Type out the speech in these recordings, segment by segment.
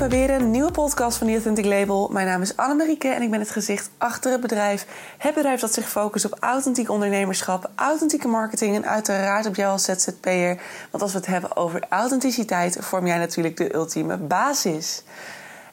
bij weer een nieuwe podcast van The Authentic Label. Mijn naam is Annemarieke en ik ben het gezicht achter het bedrijf. Het bedrijf dat zich focust op authentiek ondernemerschap, authentieke marketing en uiteraard op jou als ZZP'er. Want als we het hebben over authenticiteit, vorm jij natuurlijk de ultieme basis.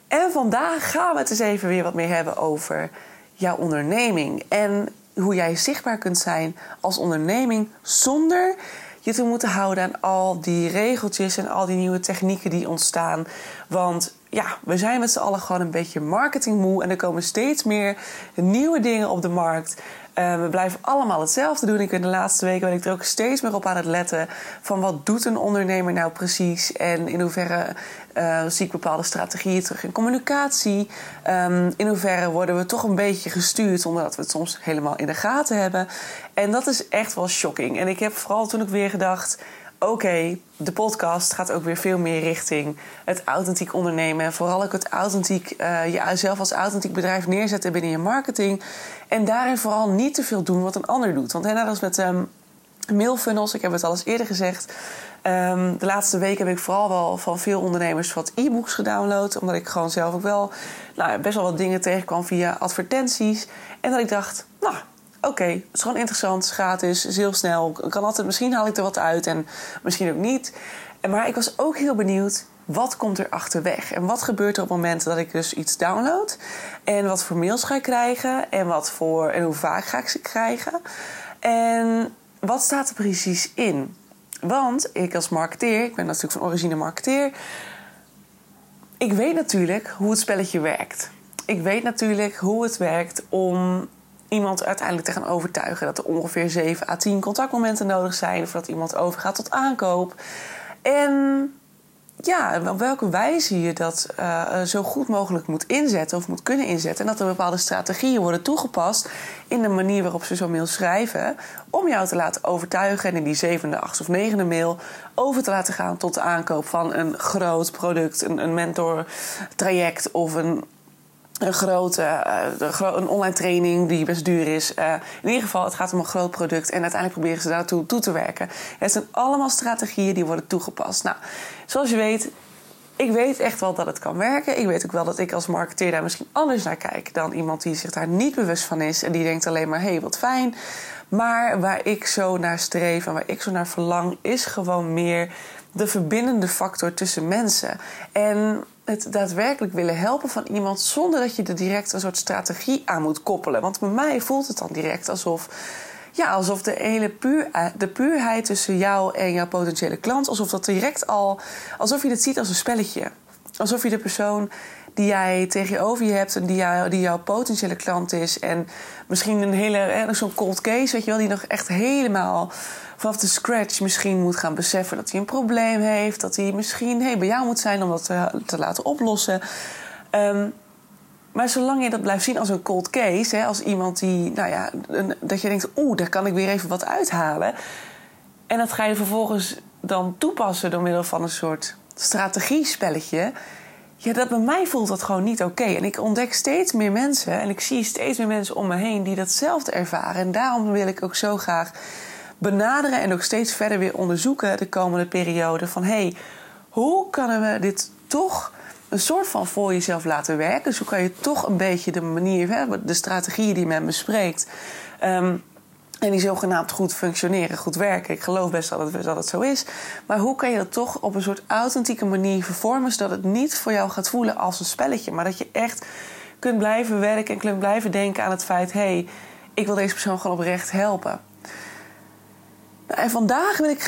En vandaag gaan we het eens even weer wat meer hebben over jouw onderneming. En hoe jij zichtbaar kunt zijn als onderneming zonder je te moeten houden aan al die regeltjes en al die nieuwe technieken die ontstaan. Want ja, we zijn met z'n allen gewoon een beetje marketingmoe en er komen steeds meer nieuwe dingen op de markt. Uh, we blijven allemaal hetzelfde doen. Ik ben de laatste weken ben ik er ook steeds meer op aan het letten van wat doet een ondernemer nou precies en in hoeverre uh, zie ik bepaalde strategieën terug in communicatie. Um, in hoeverre worden we toch een beetje gestuurd zonder dat we het soms helemaal in de gaten hebben. En dat is echt wel shocking. En ik heb vooral toen ik weer gedacht oké, de podcast gaat ook weer veel meer richting het authentiek ondernemen. En vooral ook het authentiek, uh, jezelf als authentiek bedrijf neerzetten binnen je marketing. En daarin vooral niet te veel doen wat een ander doet. Want hè, als met um, mailfunnels, ik heb het al eens eerder gezegd. Um, de laatste week heb ik vooral wel van veel ondernemers wat e-books gedownload. Omdat ik gewoon zelf ook wel nou, best wel wat dingen tegenkwam via advertenties. En dat ik dacht, oké, het is gewoon interessant, is gratis, is heel snel. Kan altijd, misschien haal ik er wat uit en misschien ook niet. Maar ik was ook heel benieuwd, wat komt er achterweg? En wat gebeurt er op het moment dat ik dus iets download? En wat voor mails ga ik krijgen? En, wat voor, en hoe vaak ga ik ze krijgen? En wat staat er precies in? Want ik als marketeer, ik ben natuurlijk van origine marketeer... ik weet natuurlijk hoe het spelletje werkt. Ik weet natuurlijk hoe het werkt om iemand uiteindelijk te gaan overtuigen dat er ongeveer 7 à 10 contactmomenten nodig zijn voordat iemand overgaat tot aankoop. En ja, op welke wijze je dat uh, zo goed mogelijk moet inzetten of moet kunnen inzetten. En dat er bepaalde strategieën worden toegepast in de manier waarop ze zo'n mail schrijven. Om jou te laten overtuigen en in die zevende, achtste of negende mail over te laten gaan tot de aankoop van een groot product, een, een mentortraject of een een grote uh, een online training die best duur is. Uh, in ieder geval, het gaat om een groot product en uiteindelijk proberen ze daartoe toe te werken. Het zijn allemaal strategieën die worden toegepast. Nou, zoals je weet, ik weet echt wel dat het kan werken. Ik weet ook wel dat ik als marketeer daar misschien anders naar kijk dan iemand die zich daar niet bewust van is en die denkt alleen maar: hé, hey, wat fijn. Maar waar ik zo naar streef en waar ik zo naar verlang, is gewoon meer de verbindende factor tussen mensen. En het daadwerkelijk willen helpen van iemand zonder dat je er direct een soort strategie aan moet koppelen. Want bij mij voelt het dan direct alsof. Ja, alsof de hele puur, de puurheid tussen jou en jouw potentiële klant, alsof dat direct al, alsof je het ziet als een spelletje. Alsof je de persoon die jij tegenover je hebt en die, jou, die jouw potentiële klant is. En misschien een hele, zo'n cold case, weet je wel, die nog echt helemaal vanaf de scratch misschien moet gaan beseffen dat hij een probleem heeft. Dat hij misschien hey, bij jou moet zijn om dat te, te laten oplossen. Um, maar zolang je dat blijft zien als een cold case, hè, als iemand die, nou ja, dat je denkt, oeh, daar kan ik weer even wat uithalen. En dat ga je vervolgens dan toepassen door middel van een soort strategiespelletje. Ja, dat bij mij voelt dat gewoon niet oké. En ik ontdek steeds meer mensen en ik zie steeds meer mensen om me heen die datzelfde ervaren. En daarom wil ik ook zo graag benaderen en ook steeds verder weer onderzoeken de komende periode. Van hé, hey, hoe kunnen we dit toch een soort van voor jezelf laten werken? Dus hoe kan je toch een beetje de manier, de strategieën die men bespreekt. Um, en die zogenaamd goed functioneren, goed werken. Ik geloof best dat het, dat het zo is. Maar hoe kan je dat toch op een soort authentieke manier vervormen... zodat het niet voor jou gaat voelen als een spelletje... maar dat je echt kunt blijven werken en kunt blijven denken aan het feit... hé, hey, ik wil deze persoon gewoon oprecht helpen. En vandaag wil ik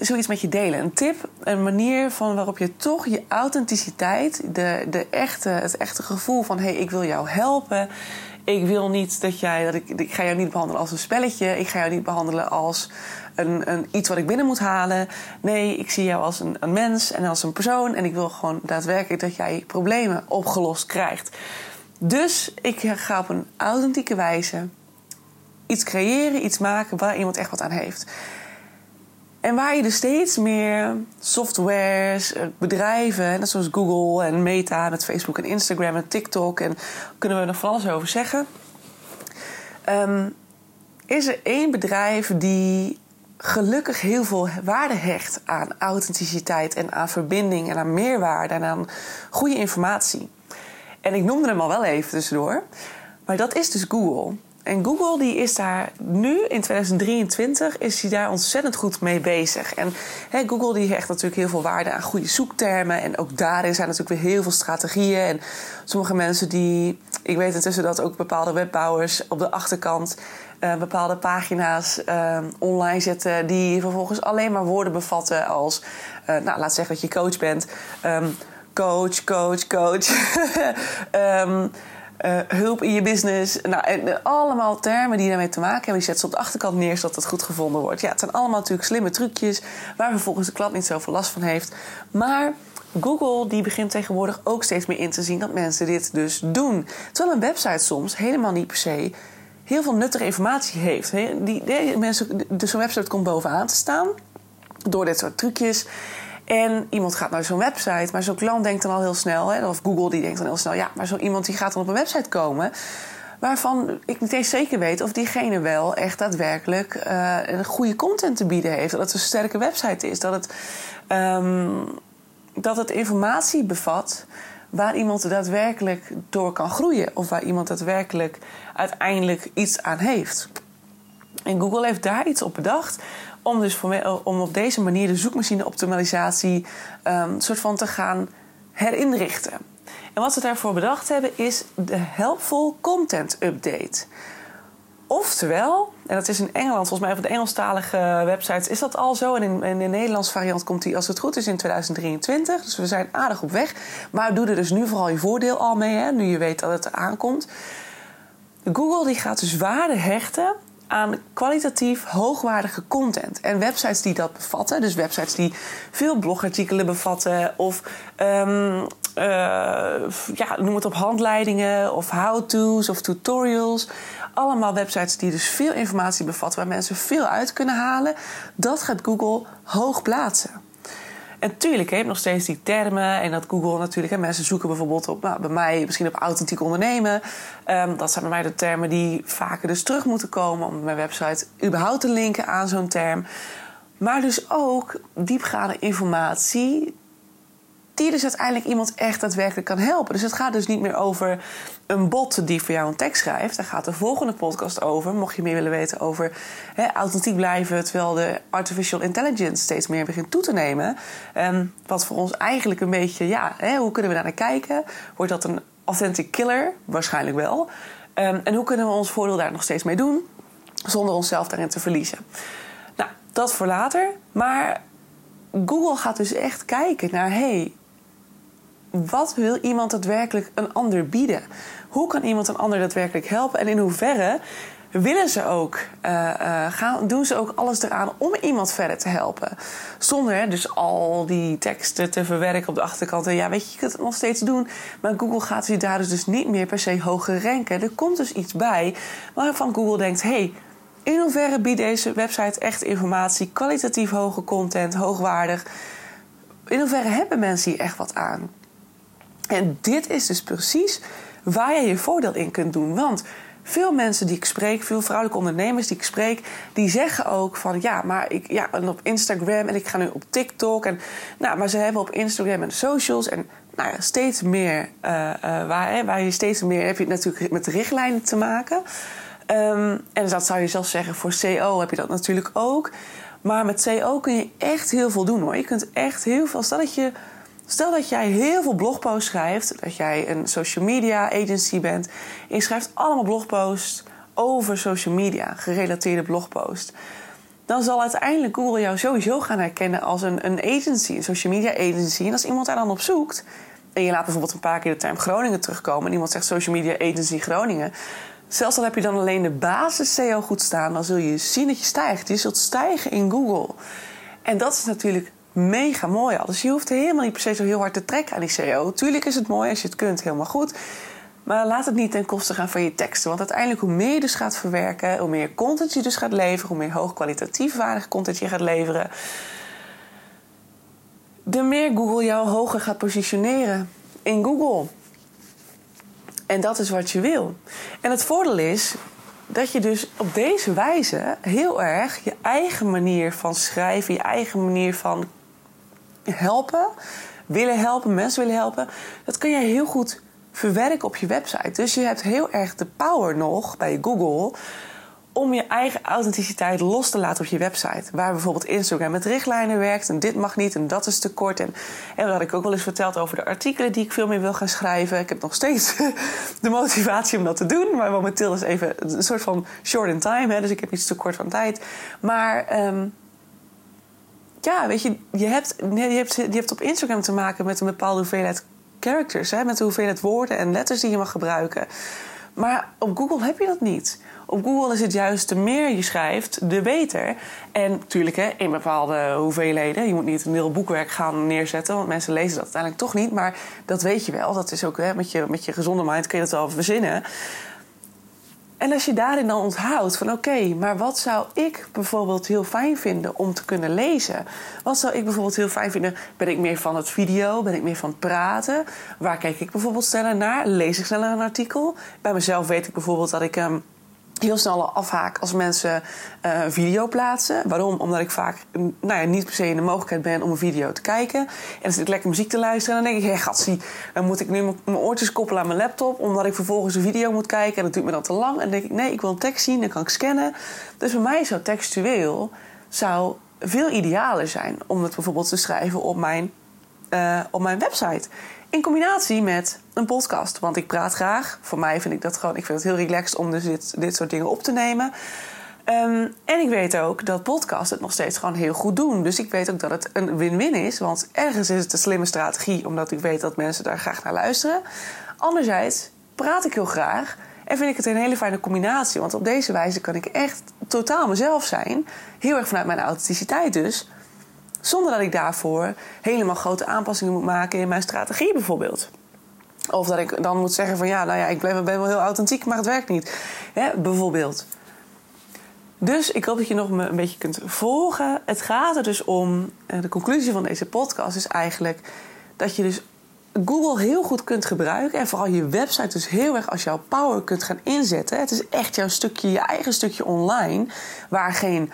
zoiets met je delen. Een tip, een manier van waarop je toch je authenticiteit... De, de echte, het echte gevoel van hé, hey, ik wil jou helpen ik wil niet dat jij, dat ik, ik ga jou niet behandelen als een spelletje. Ik ga jou niet behandelen als een, een, iets wat ik binnen moet halen. Nee, ik zie jou als een, een mens en als een persoon. En ik wil gewoon daadwerkelijk dat jij problemen opgelost krijgt. Dus ik ga op een authentieke wijze iets creëren, iets maken waar iemand echt wat aan heeft. En waar je dus steeds meer softwares, eh, bedrijven, net zoals Google en Meta met Facebook en Instagram en TikTok, en kunnen we nog van alles over zeggen. Um, is er één bedrijf die gelukkig heel veel waarde hecht aan authenticiteit en aan verbinding en aan meerwaarde en aan goede informatie. En ik noemde hem al wel even tussendoor. Maar dat is dus Google. En Google die is daar nu in 2023 is hij daar ontzettend goed mee bezig. En Google die hecht natuurlijk heel veel waarde aan goede zoektermen. En ook daarin zijn natuurlijk weer heel veel strategieën. En sommige mensen die, ik weet intussen dat ook bepaalde webbouwers op de achterkant uh, bepaalde pagina's uh, online zetten die vervolgens alleen maar woorden bevatten als, uh, nou laat zeggen dat je coach bent, um, coach, coach, coach. um, uh, hulp in je business. Nou, en, allemaal termen die daarmee te maken hebben. Die zetten ze op de achterkant neer zodat het goed gevonden wordt. Ja, het zijn allemaal natuurlijk slimme trucjes waar vervolgens de klant niet zoveel last van heeft. Maar Google die begint tegenwoordig ook steeds meer in te zien dat mensen dit dus doen. Terwijl een website soms helemaal niet per se heel veel nuttige informatie heeft. Die, die mensen, dus zo'n website komt bovenaan te staan door dit soort trucjes. En iemand gaat naar zo'n website, maar zo'n klant denkt dan al heel snel, hè, of Google die denkt dan heel snel, ja, maar zo iemand die gaat dan op een website komen waarvan ik niet eens zeker weet of diegene wel echt daadwerkelijk uh, een goede content te bieden heeft. Dat het een sterke website is. Dat het, um, dat het informatie bevat waar iemand daadwerkelijk door kan groeien. Of waar iemand daadwerkelijk uiteindelijk iets aan heeft. En Google heeft daar iets op bedacht om, dus voor, om op deze manier de zoekmachine-optimalisatie um, soort van te gaan herinrichten. En wat ze daarvoor bedacht hebben is de Helpful Content Update. Oftewel, en dat is in Engeland, volgens mij op de Engelstalige websites is dat al zo. En in, in de Nederlandse variant komt die, als het goed is, in 2023. Dus we zijn aardig op weg. Maar doe er dus nu vooral je voordeel al mee, hè, nu je weet dat het eraan komt. Google die gaat dus waarde hechten aan kwalitatief hoogwaardige content. En websites die dat bevatten, dus websites die veel blogartikelen bevatten of um, uh, ja, noem het op handleidingen of how-to's of tutorials. Allemaal websites die dus veel informatie bevatten waar mensen veel uit kunnen halen. Dat gaat Google hoog plaatsen. En tuurlijk, hebt nog steeds die termen. En dat Google natuurlijk, mensen zoeken bijvoorbeeld op, nou, bij mij misschien op authentiek ondernemen. Um, dat zijn bij mij de termen die vaker dus terug moeten komen om mijn website überhaupt te linken aan zo'n term. Maar dus ook diepgaande informatie die dus uiteindelijk iemand echt daadwerkelijk kan helpen. Dus het gaat dus niet meer over een bot die voor jou een tekst schrijft. Daar gaat de volgende podcast over. Mocht je meer willen weten over authentiek blijven terwijl de artificial intelligence steeds meer begint toe te nemen. Um, wat voor ons eigenlijk een beetje, ja, hoe kunnen we daar naar kijken? Wordt dat een authentic killer? Waarschijnlijk wel. Um, en hoe kunnen we ons voordeel daar nog steeds mee doen? Zonder onszelf daarin te verliezen. Nou, dat voor later. Maar Google gaat dus echt kijken naar: hey, wat wil iemand daadwerkelijk een ander bieden? Hoe kan iemand een ander daadwerkelijk helpen? En in hoeverre willen ze ook, uh, uh, gaan, doen ze ook alles eraan om iemand verder te helpen? Zonder dus al die teksten te verwerken op de achterkant. En ja, weet je, je kunt het nog steeds doen. Maar Google gaat je daar dus niet meer per se hoger ranken. Er komt dus iets bij waarvan Google denkt: hey, in hoeverre biedt deze website echt informatie, kwalitatief hoge content, hoogwaardig? In hoeverre hebben mensen hier echt wat aan? En dit is dus precies waar je je voordeel in kunt doen. Want veel mensen die ik spreek, veel vrouwelijke ondernemers die ik spreek, die zeggen ook van ja, maar ik ja, en op Instagram en ik ga nu op TikTok. En, nou, maar ze hebben op Instagram en socials en nou ja, steeds meer, uh, uh, waar, hè, waar je steeds meer heb je natuurlijk met richtlijnen te maken. Um, en dat zou je zelfs zeggen voor CO heb je dat natuurlijk ook. Maar met CO kun je echt heel veel doen hoor. Je kunt echt heel veel. Stel dat je Stel dat jij heel veel blogposts schrijft, dat jij een social media agency bent en je schrijft allemaal blogposts over social media, gerelateerde blogposts. Dan zal uiteindelijk Google jou sowieso gaan herkennen als een, een agency, een social media agency. En als iemand daar dan op zoekt, en je laat bijvoorbeeld een paar keer de term Groningen terugkomen en iemand zegt social media agency Groningen, zelfs al heb je dan alleen de basis SEO goed staan, dan zul je zien dat je stijgt. Je zult stijgen in Google. En dat is natuurlijk mega mooi al. Dus je hoeft helemaal niet per se zo heel hard te trekken aan die SEO. Tuurlijk is het mooi als je het kunt, helemaal goed. Maar laat het niet ten koste gaan van je teksten. Want uiteindelijk, hoe meer je dus gaat verwerken, hoe meer content je dus gaat leveren, hoe meer hoogkwalitatief waardige content je gaat leveren, de meer Google jou hoger gaat positioneren in Google. En dat is wat je wil. En het voordeel is, dat je dus op deze wijze heel erg je eigen manier van schrijven, je eigen manier van helpen, willen helpen, mensen willen helpen, dat kun je heel goed verwerken op je website. Dus je hebt heel erg de power nog bij Google om je eigen authenticiteit los te laten op je website. Waar bijvoorbeeld Instagram met richtlijnen werkt en dit mag niet en dat is te kort. En, en dat had ik ook wel eens verteld over de artikelen die ik veel meer wil gaan schrijven. Ik heb nog steeds de motivatie om dat te doen, maar momenteel is even een soort van short in time, hè, dus ik heb iets te kort van tijd. Maar um, ja, weet je, je hebt, je, hebt, je hebt op Instagram te maken met een bepaalde hoeveelheid characters, hè, met de hoeveelheid woorden en letters die je mag gebruiken. Maar op Google heb je dat niet. Op Google is het juist, de meer je schrijft, de beter. En natuurlijk hè, in bepaalde hoeveelheden. Je moet niet een heel boekwerk gaan neerzetten, want mensen lezen dat uiteindelijk toch niet. Maar dat weet je wel. Dat is ook met, je, met je gezonde mind kun je dat wel verzinnen. En als je daarin dan onthoudt van oké, maar wat zou ik bijvoorbeeld heel fijn vinden om te kunnen lezen? Wat zou ik bijvoorbeeld heel fijn vinden? Ben ik meer van het video? Ben ik meer van praten? Waar kijk ik bijvoorbeeld sneller naar? Lees ik sneller een artikel? Bij mezelf weet ik bijvoorbeeld dat ik um, heel snel afhaak als mensen uh, video plaatsen. Waarom? Omdat ik vaak nou ja, niet per se in de mogelijkheid ben om een video te kijken. En zit ik lekker muziek te luisteren. En dan denk ik, hé hey, dan moet ik nu mijn oortjes koppelen aan mijn laptop. Omdat ik vervolgens een video moet kijken. En dat duurt me dan te lang. En dan denk ik, nee, ik wil een tekst zien. Dan kan ik scannen. Dus voor mij zou textueel zou veel idealer zijn om het bijvoorbeeld te schrijven op mijn, uh, op mijn website. In combinatie met een podcast. Want ik praat graag. Voor mij vind ik dat gewoon. Ik vind het heel relaxed om dus dit, dit soort dingen op te nemen. Um, en ik weet ook dat podcasts het nog steeds gewoon heel goed doen. Dus ik weet ook dat het een win-win is. Want ergens is het een slimme strategie, omdat ik weet dat mensen daar graag naar luisteren. Anderzijds praat ik heel graag. En vind ik het een hele fijne combinatie. Want op deze wijze kan ik echt totaal mezelf zijn. Heel erg vanuit mijn authenticiteit dus. Zonder dat ik daarvoor helemaal grote aanpassingen moet maken in mijn strategie bijvoorbeeld. Of dat ik dan moet zeggen van ja, nou ja, ik ben, ben wel heel authentiek, maar het werkt niet. bijvoorbeeld. Dus ik hoop dat je nog me een beetje kunt volgen. Het gaat er dus om, eh, de conclusie van deze podcast is eigenlijk dat je dus Google heel goed kunt gebruiken. En vooral je website dus heel erg als jouw power kunt gaan inzetten. Het is echt jouw stukje, je eigen stukje online. Waar geen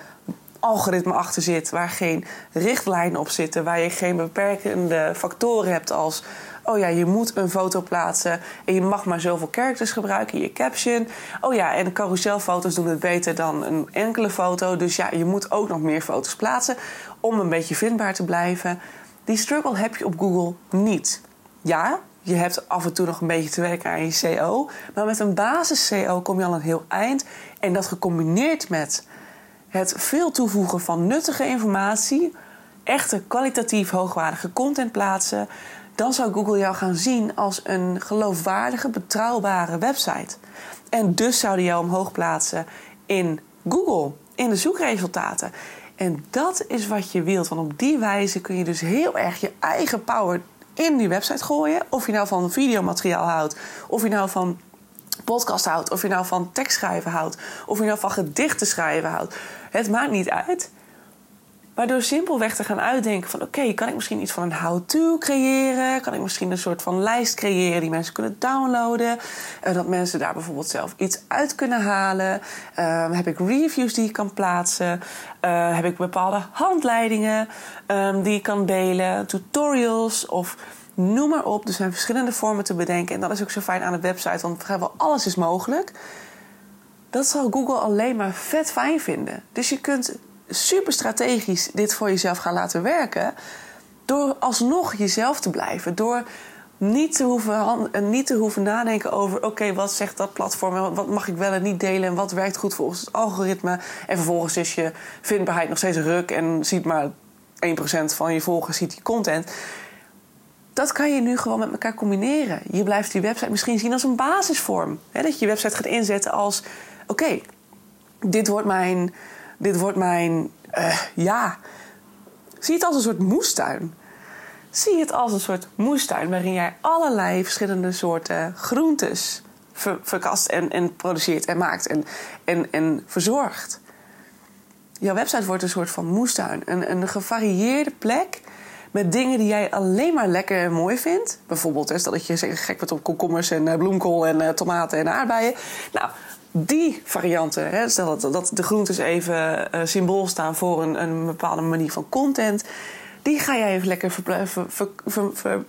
algoritme achter zit, waar geen richtlijnen op zitten, waar je geen beperkende factoren hebt als oh ja, je moet een foto plaatsen en je mag maar zoveel characters gebruiken in je caption. Oh ja, en carouselfoto's doen het beter dan een enkele foto, dus ja, je moet ook nog meer foto's plaatsen om een beetje vindbaar te blijven. Die struggle heb je op Google niet. Ja, je hebt af en toe nog een beetje te werken aan je CO. Maar met een basis CO kom je al een heel eind. En dat gecombineerd met het veel toevoegen van nuttige informatie, echte kwalitatief hoogwaardige content plaatsen, dan zou Google jou gaan zien als een geloofwaardige, betrouwbare website. En dus zouden jou omhoog plaatsen in Google, in de zoekresultaten. En dat is wat je wilt, want op die wijze kun je dus heel erg je eigen power in die website gooien. Of je nou van videomateriaal houdt, of je nou van podcast houdt, of je nou van tekstschrijven houdt, of je nou van gedichten schrijven houdt. Het maakt niet uit. Maar door simpelweg te gaan uitdenken van... oké, kan ik misschien iets van een how-to creëren? Kan ik misschien een soort van lijst creëren die mensen kunnen downloaden? Uh, dat mensen daar bijvoorbeeld zelf iets uit kunnen halen? Uh, heb ik reviews die ik kan plaatsen? Uh, heb ik bepaalde handleidingen um, die ik kan delen? Tutorials of noem maar op. Er zijn verschillende vormen te bedenken. En dat is ook zo fijn aan de website, want vrijwel alles is mogelijk. Dat zal Google alleen maar vet fijn vinden. Dus je kunt super strategisch dit voor jezelf gaan laten werken. Door alsnog jezelf te blijven. Door niet te hoeven, niet te hoeven nadenken over: oké, wat zegt dat platform? Wat mag ik wel en niet delen? En wat werkt goed volgens het algoritme? En vervolgens is je vindbaarheid nog steeds ruk en ziet maar 1% van je volgers ziet die content. Dat kan je nu gewoon met elkaar combineren. Je blijft die website misschien zien als een basisvorm. dat je je website gaat inzetten als: oké, dit wordt mijn dit wordt mijn, uh, ja, zie het als een soort moestuin. Zie het als een soort moestuin waarin jij allerlei verschillende soorten groentes verkast en, en produceert en maakt en, en, en verzorgt. Jouw website wordt een soort van moestuin. Een, een gevarieerde plek met dingen die jij alleen maar lekker en mooi vindt. Bijvoorbeeld, stel dat je gek bent op komkommers en eh, bloemkool en uh, tomaten en aardbeien. Nou, die varianten, hè, stel dat, dat de groentes even uh, symbool staan voor een, een bepaalde manier van content, die ga jij even lekker ver, ver, ver,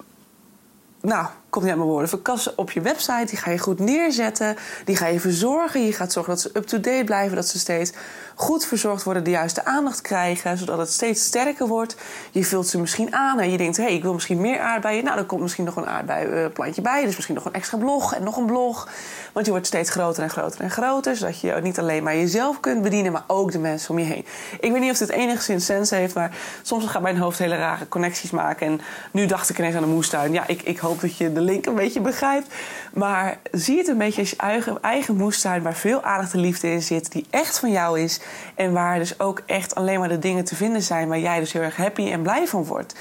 nou, komt niet uit mijn woorden, verkassen op je website. Die ga je goed neerzetten. Die ga je verzorgen. Je gaat zorgen dat ze up-to-date blijven. Dat ze steeds goed verzorgd worden. De juiste aandacht krijgen. Zodat het steeds sterker wordt. Je vult ze misschien aan. En je denkt, hé, hey, ik wil misschien meer aardbeien. Nou, dan komt misschien nog een aardbeienplantje bij. Dus misschien nog een extra blog en nog een blog. Want je wordt steeds groter en groter en groter. Zodat je niet alleen maar jezelf kunt bedienen, maar ook de mensen om je heen. Ik weet niet of dit enigszins sens heeft. Maar soms gaat mijn hoofd hele rare connecties maken. En nu dacht ik ineens aan de moestuin. Ja, ik, ik hoop dat je de link een beetje begrijpt. Maar zie het een beetje als je eigen, eigen moestuin waar veel aandacht en liefde in zit, die echt van jou is. En waar dus ook echt alleen maar de dingen te vinden zijn waar jij dus heel erg happy en blij van wordt.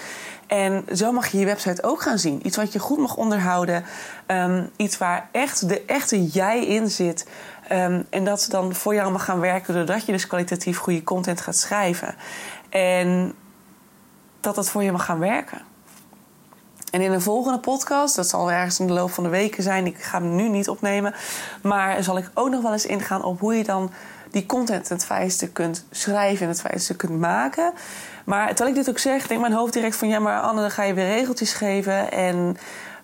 En zo mag je je website ook gaan zien. Iets wat je goed mag onderhouden. Ehm, iets waar echt de echte jij in zit. Um, en dat ze dan voor jou mag gaan werken doordat je dus kwalitatief goede content gaat schrijven. En dat dat voor je mag gaan werken. En in een volgende podcast, dat zal ergens in de loop van de weken zijn, ik ga hem nu niet opnemen, maar zal ik ook nog wel eens ingaan op hoe je dan die content het fijnste kunt schrijven en het fijnste kunt maken. Maar terwijl ik dit ook zeg, denkt mijn hoofd direct van ja, maar Anne, dan ga je weer regeltjes geven. En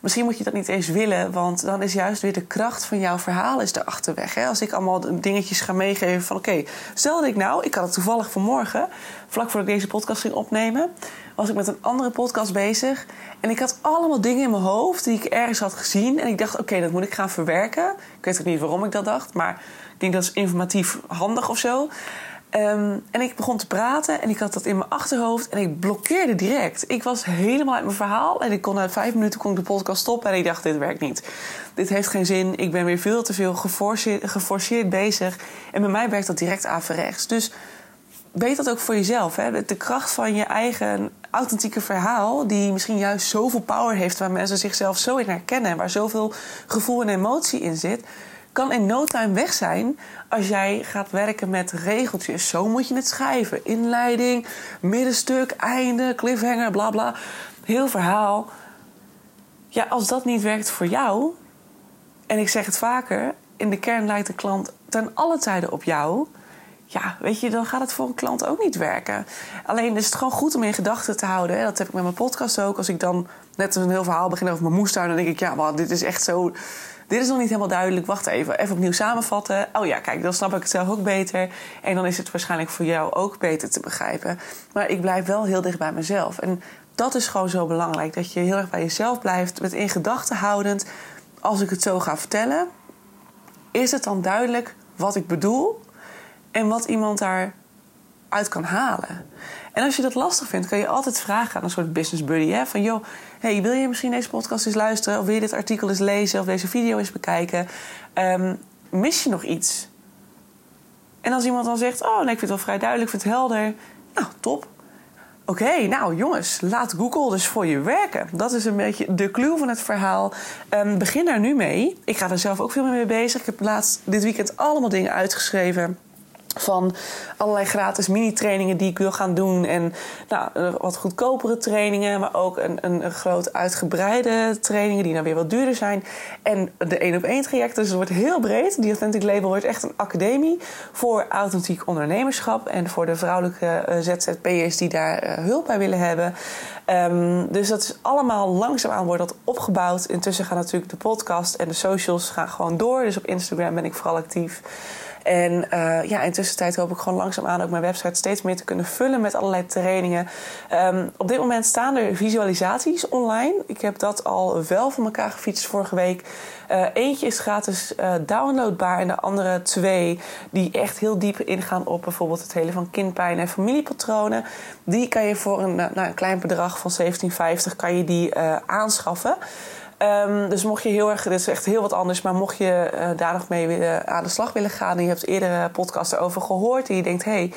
misschien moet je dat niet eens willen, want dan is juist weer de kracht van jouw verhaal is erachter weg. Hè? Als ik allemaal dingetjes ga meegeven van oké, stel dat ik nou, ik had het toevallig vanmorgen, vlak voordat ik deze podcast ging opnemen, was ik met een andere podcast bezig. En ik had allemaal dingen in mijn hoofd die ik ergens had gezien. En ik dacht, oké, dat moet ik gaan verwerken. Ik weet ook niet waarom ik dat dacht, maar ik denk dat is informatief handig of zo. Ehm, en ik begon te praten en ik had dat in mijn achterhoofd en ik blokkeerde direct. Ik was helemaal uit mijn verhaal en ik kon na vijf minuten kon ik de podcast stoppen en ik dacht: dit werkt niet. Dit heeft geen zin. Ik ben weer veel te veel geforceerd, bezig. En bij mij werkt dat direct averechts. Dus weet dat ook voor jezelf. Hè? De kracht van je eigen authentieke verhaal, die misschien juist zoveel power heeft, waar mensen zichzelf zo in herkennen en waar zoveel gevoel en emotie in zit, kan in no time weg zijn als jij gaat werken met regeltjes. Zo moet je het schrijven. Inleiding, middenstuk, einde, cliffhanger, bla bla. Heel verhaal. Ja, als dat niet werkt voor jou, en ik zeg het vaker, in de kern lijkt de klant ten alle tijden op jou ja, weet je, dan gaat het voor een klant ook niet werken. Alleen is het gewoon goed om in gedachten te houden. Dat heb ik met mijn podcast ook. Als ik dan net een heel verhaal begin over mijn moestuin, dan denk ik, ja, maar dit is echt zo. Dit is nog niet helemaal duidelijk. Wacht even, even opnieuw samenvatten. Oh ja, kijk, dan snap ik het zelf ook beter. En dan is het waarschijnlijk voor jou ook beter te begrijpen. Maar ik blijf wel heel dicht bij mezelf. En dat is gewoon zo belangrijk. Dat je heel erg bij jezelf blijft. Met in gedachten houdend. Als ik het zo ga vertellen, is het dan duidelijk wat ik bedoel? en wat iemand daaruit kan halen. En als je dat lastig vindt, kan je altijd vragen aan een soort business buddy. Hè? Van joh, hey, wil je misschien deze podcast eens luisteren? Of wil je dit artikel eens lezen? Of deze video eens bekijken? Um, mis je nog iets? En als iemand dan zegt, oh nee, ik vind het wel vrij duidelijk, ik vind het helder. Nou, top. Oké, nou jongens, laat Google dus voor je werken. Dat is een beetje de clue van het verhaal. Um, begin daar nu mee. Ik ga er zelf ook veel mee bezig. Ik heb laatst dit weekend allemaal dingen uitgeschreven van allerlei gratis mini-trainingen die ik wil gaan doen. En nou, wat goedkopere trainingen, maar ook een, een, groot uitgebreide trainingen die dan weer wat duurder zijn. En de één op één traject, dus het wordt heel breed. Die Authentic Label wordt echt een academie voor authentiek ondernemerschap en voor de vrouwelijke uh, ZZP'ers die daar uh, hulp bij willen hebben. Um, dus dat is allemaal langzaamaan wordt dat opgebouwd. Intussen gaan natuurlijk de podcast en de socials gaan gewoon door. Dus op Instagram ben ik vooral actief. En uh, ja, in tussentijd hoop ik gewoon langzaamaan ook mijn website steeds meer te kunnen vullen met allerlei trainingen. Um, op dit moment staan er visualisaties online. Ik heb dat al wel voor elkaar gefietst vorige week. Uh, eentje is gratis uh, downloadbaar en de andere twee die echt heel diep ingaan op bijvoorbeeld het hele van kindpijn en familiepatronen. Die kan je voor een, nou, een klein bedrag van 17,50 kan je die aanschaffen. Um, dus mocht je heel erg, dit is echt heel wat anders, maar mocht je uh, daar nog mee aan de slag willen gaan en je hebt eerdere podcasts erover gehoord en je denkt, hey,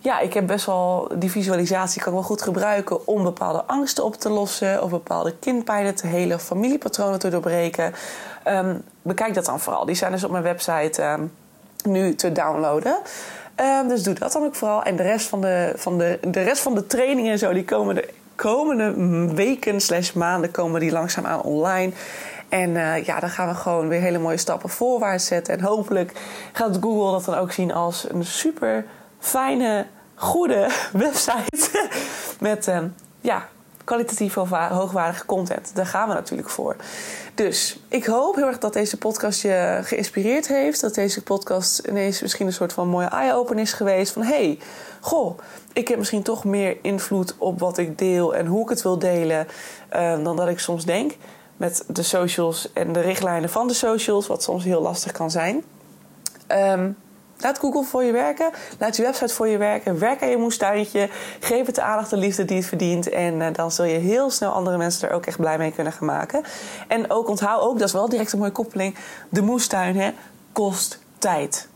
ja, ik heb best wel die visualisatie kan ik wel goed gebruiken om bepaalde angsten op te lossen of bepaalde kindpijnen te helen of familiepatronen te doorbreken. Um, bekijk dat dan vooral. Die zijn dus op mijn website um, nu te downloaden. Dus doe dat dan ook vooral. En de rest van de, van de, de, rest van de trainingen en zo, die komen er komende weken slash maanden komen die langzaamaan online. En uh, ja, dan gaan we gewoon weer hele mooie stappen voorwaarts zetten. En hopelijk gaat Google dat dan ook zien als een super fijne, goede website. Met uh, ja, kwalitatief hoogwaardige content. Daar gaan we natuurlijk voor. Dus ik hoop heel erg dat deze podcast je geïnspireerd heeft. Dat deze podcast ineens misschien een soort van mooie eye-open is geweest. Van hey, goh, ik heb misschien toch meer invloed op wat ik deel en hoe ik het wil delen. Uh, dan dat ik soms denk. Met de socials en de richtlijnen van de socials, wat soms heel lastig kan zijn. Um, Laat Google voor je werken. Laat je website voor je werken. Werk aan je moestuintje. Geef het de aandacht en liefde die het verdient. En uh, dan zul je heel snel andere mensen er ook echt blij mee kunnen gaan maken. En ook onthoud ook, dat is wel direct een mooie koppeling. De moestuin hè, kost tijd.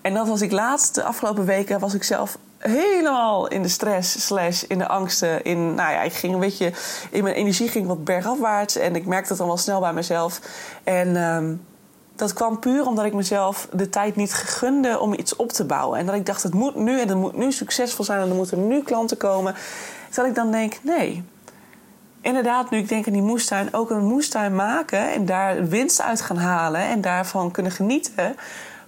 En dat was ik laatst, de afgelopen weken, was ik zelf helemaal in de stress slash in de angsten. In, nou ja, ik ging een beetje, in mijn energie ging wat bergafwaarts. En ik merkte het dan wel snel bij mezelf. En... Um, dat kwam puur omdat ik mezelf de tijd niet gunde om iets op te bouwen. En dat ik dacht, het moet nu en het moet nu succesvol zijn en er moeten nu klanten komen. Dat ik dan denk, nee. Inderdaad, nu ik denk aan die moestuin, ook een moestuin maken en daar winst uit gaan halen en daarvan kunnen genieten,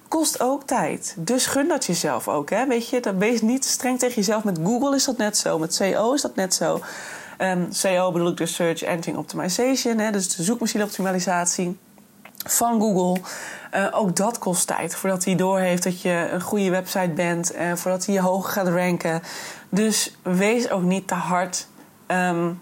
kost ook tijd. Dus gun dat jezelf ook. Hè? Weet je, dan wees niet streng tegen jezelf. Met Google is dat net zo, met CO is dat net zo. Um, ehm, CO bedoel ik dus Search Engine Optimization, hè? dus de zoekmachine optimalisatie van Google. Uh, ook dat kost tijd voordat hij doorheeft dat je een goede website bent en uh, voordat hij je hoog gaat ranken. Dus wees ook niet te hard um,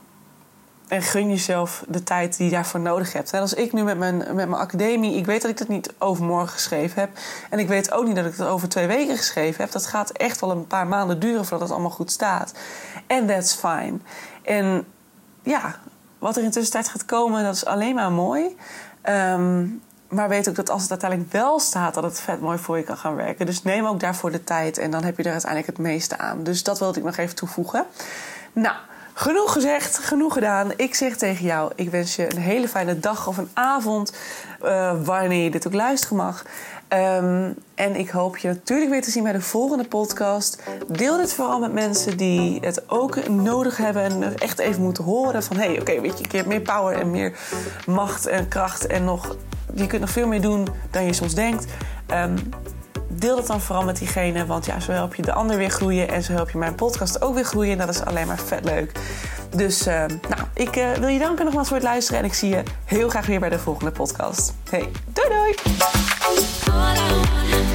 en gun jezelf de tijd die je daarvoor nodig hebt. Net als ik nu met mijn, met mijn academie, ik weet dat ik dat niet overmorgen geschreven heb. En ik weet ook niet dat ik het over twee weken geschreven heb. Dat gaat echt wel een paar maanden duren voordat het allemaal goed staat. En that's fine. En ja, wat er in tussentijd gaat komen, dat is alleen maar mooi. Um, maar weet ook dat als het uiteindelijk wel staat, dat het vet mooi voor je kan gaan werken. Dus neem ook daarvoor de tijd en dan heb je er uiteindelijk het meeste aan. Dus dat wilde ik nog even toevoegen. Nou, genoeg gezegd, genoeg gedaan. Ik zeg tegen jou, ik wens je een hele fijne dag of een avond, uh, wanneer je dit ook luisteren mag. Um, en ik hoop je natuurlijk weer te zien bij de volgende podcast. Deel dit vooral met mensen die het ook nodig hebben en echt even moeten horen van hey, oké, weet je, hebt meer power en meer macht en kracht en nog, je kunt nog veel meer doen dan je soms denkt. Um, deel dat dan vooral met diegene, want ja, zo help je de ander weer groeien en zo help je mijn podcast ook weer groeien. En dat is alleen maar vet leuk. Dus uh, nou, ik uh, wil je danken nogmaals voor het luisteren en ik zie je heel graag weer bij de volgende podcast. Hey, doei doei! all I want.